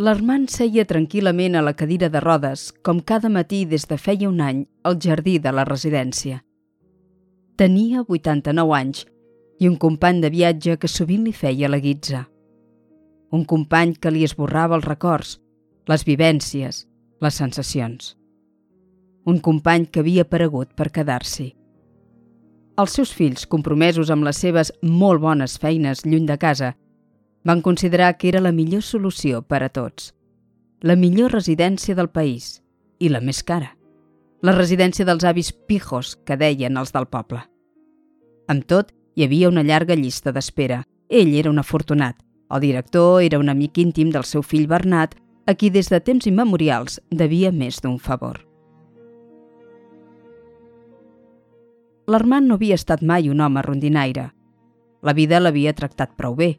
L'Armand seia tranquil·lament a la cadira de rodes, com cada matí des de feia un any, al jardí de la residència. Tenia 89 anys i un company de viatge que sovint li feia la guitza. Un company que li esborrava els records, les vivències, les sensacions. Un company que havia aparegut per quedar-s'hi. Els seus fills, compromesos amb les seves molt bones feines lluny de casa, van considerar que era la millor solució per a tots. La millor residència del país i la més cara. La residència dels avis pijos, que deien els del poble. Amb tot, hi havia una llarga llista d'espera. Ell era un afortunat. El director era un amic íntim del seu fill Bernat, a qui des de temps immemorials devia més d'un favor. L'Armand no havia estat mai un home rondinaire. La vida l'havia tractat prou bé,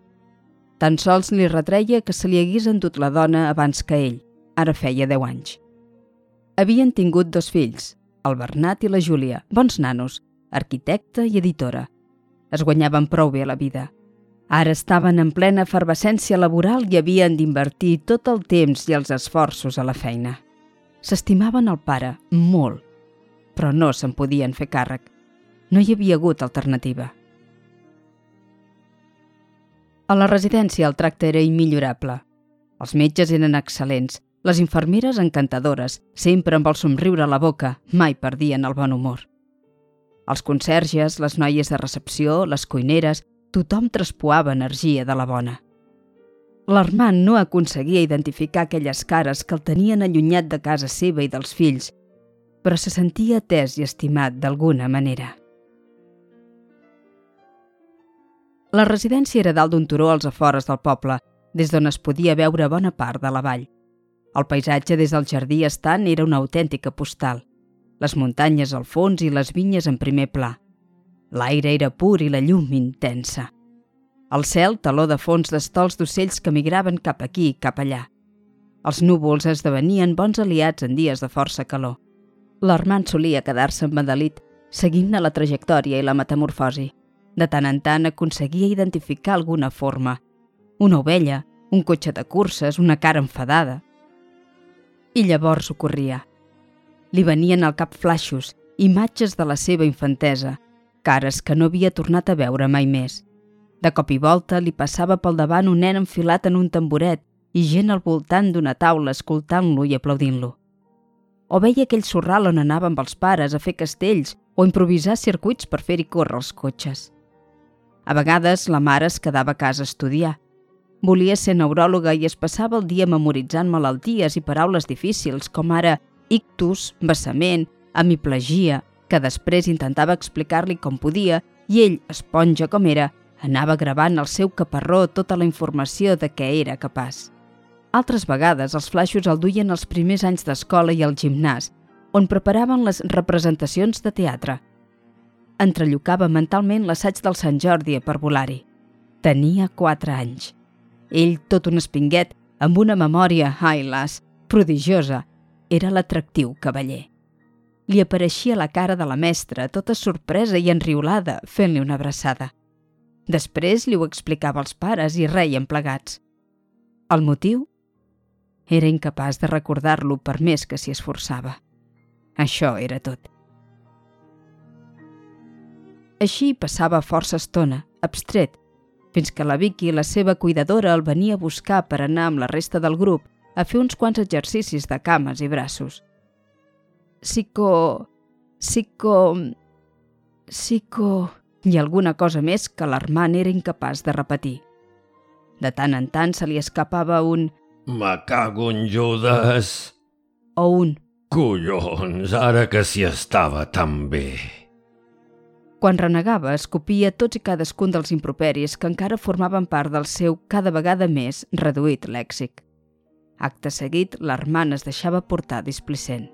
tan sols li retreia que se li hagués endut la dona abans que ell, ara feia 10 anys. Havien tingut dos fills, el Bernat i la Júlia, bons nanos, arquitecta i editora. Es guanyaven prou bé la vida. Ara estaven en plena efervescència laboral i havien d'invertir tot el temps i els esforços a la feina. S'estimaven el pare, molt, però no se'n podien fer càrrec. No hi havia hagut alternativa. A la residència el tracte era immillorable. Els metges eren excel·lents, les infermeres encantadores, sempre amb el somriure a la boca, mai perdien el bon humor. Els conserges, les noies de recepció, les cuineres, tothom traspoava energia de la bona. L'Armand no aconseguia identificar aquelles cares que el tenien allunyat de casa seva i dels fills, però se sentia atès i estimat d'alguna manera. La residència era dalt d'un turó als afores del poble, des d'on es podia veure bona part de la vall. El paisatge des del jardí estant era una autèntica postal. Les muntanyes al fons i les vinyes en primer pla. L'aire era pur i la llum intensa. El cel taló de fons d'estols d'ocells que migraven cap aquí i cap allà. Els núvols esdevenien bons aliats en dies de força calor. L'Armand solia quedar-se emmadalit, seguint-ne la trajectòria i la metamorfosi. De tant en tant aconseguia identificar alguna forma. Una ovella, un cotxe de curses, una cara enfadada. I llavors ocorria. Li venien al cap flaixos, imatges de la seva infantesa, cares que no havia tornat a veure mai més. De cop i volta li passava pel davant un nen enfilat en un tamboret i gent al voltant d'una taula escoltant-lo i aplaudint-lo. O veia aquell sorral on anava amb els pares a fer castells o improvisar circuits per fer-hi córrer els cotxes. A vegades la mare es quedava a casa a estudiar. Volia ser neuròloga i es passava el dia memoritzant malalties i paraules difícils com ara ictus, vessament, hemiplegia, que després intentava explicar-li com podia i ell, esponja com era, anava gravant al seu caparró tota la informació de què era capaç. Altres vegades els flaixos el duien els primers anys d'escola i al gimnàs, on preparaven les representacions de teatre – entrellocava mentalment l'assaig del Sant Jordi a parvulari. Tenia quatre anys. Ell, tot un espinguet, amb una memòria, ai las, prodigiosa, era l'atractiu cavaller. Li apareixia la cara de la mestra, tota sorpresa i enriolada, fent-li una abraçada. Després li ho explicava als pares i reien plegats. El motiu? Era incapaç de recordar-lo per més que s'hi esforçava. Això era tot. Així passava força estona, abstret, fins que la Vicky, la seva cuidadora, el venia a buscar per anar amb la resta del grup a fer uns quants exercicis de cames i braços. Psico... psico... psico... i alguna cosa més que l'Armand era incapaç de repetir. De tant en tant se li escapava un... Me cago en Judes! O un... Collons, ara que s'hi estava tan bé! Quan renegava, escopia tots i cadascun dels improperis que encara formaven part del seu cada vegada més reduït lèxic. Acte seguit, l'Armand es deixava portar displicent.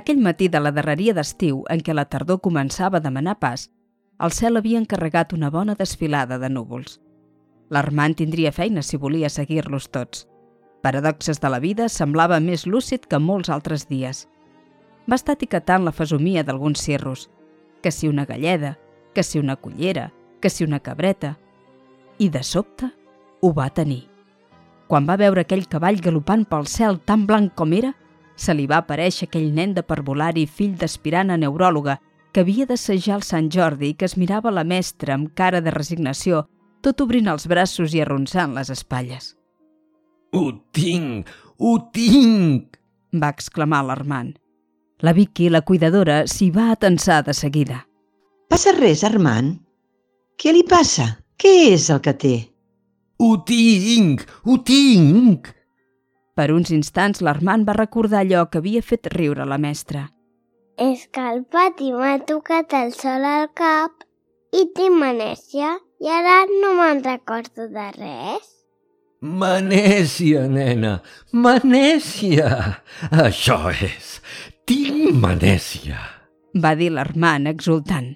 Aquell matí de la darreria d'estiu, en què la tardor començava a demanar pas, el cel havia encarregat una bona desfilada de núvols. L'Armand tindria feina si volia seguir-los tots. Paradoxes de la vida semblava més lúcid que molts altres dies – va estar etiquetant la fesomia d'alguns cirros, que si una galleda, que si una cullera, que si una cabreta. I de sobte ho va tenir. Quan va veure aquell cavall galopant pel cel tan blanc com era, se li va aparèixer aquell nen de parvulari fill d'aspirant a neuròloga que havia d'assajar el Sant Jordi i que es mirava la mestra amb cara de resignació, tot obrint els braços i arronsant les espatlles. Ho tinc! Ho tinc! va exclamar l'Armand. La Vicky, la cuidadora, s'hi va atensar de seguida. Passa res, Armand? Què li passa? Què és el que té? Ho tinc! Ho tinc! Per uns instants l'Armand va recordar allò que havia fet riure la mestra. És que el pati m'ha tocat el sol al cap i tinc manèsia i ara no me'n recordo de res. Manèsia, nena, manèsia. Això és. Manèsia. Va dir l'Armand exultant.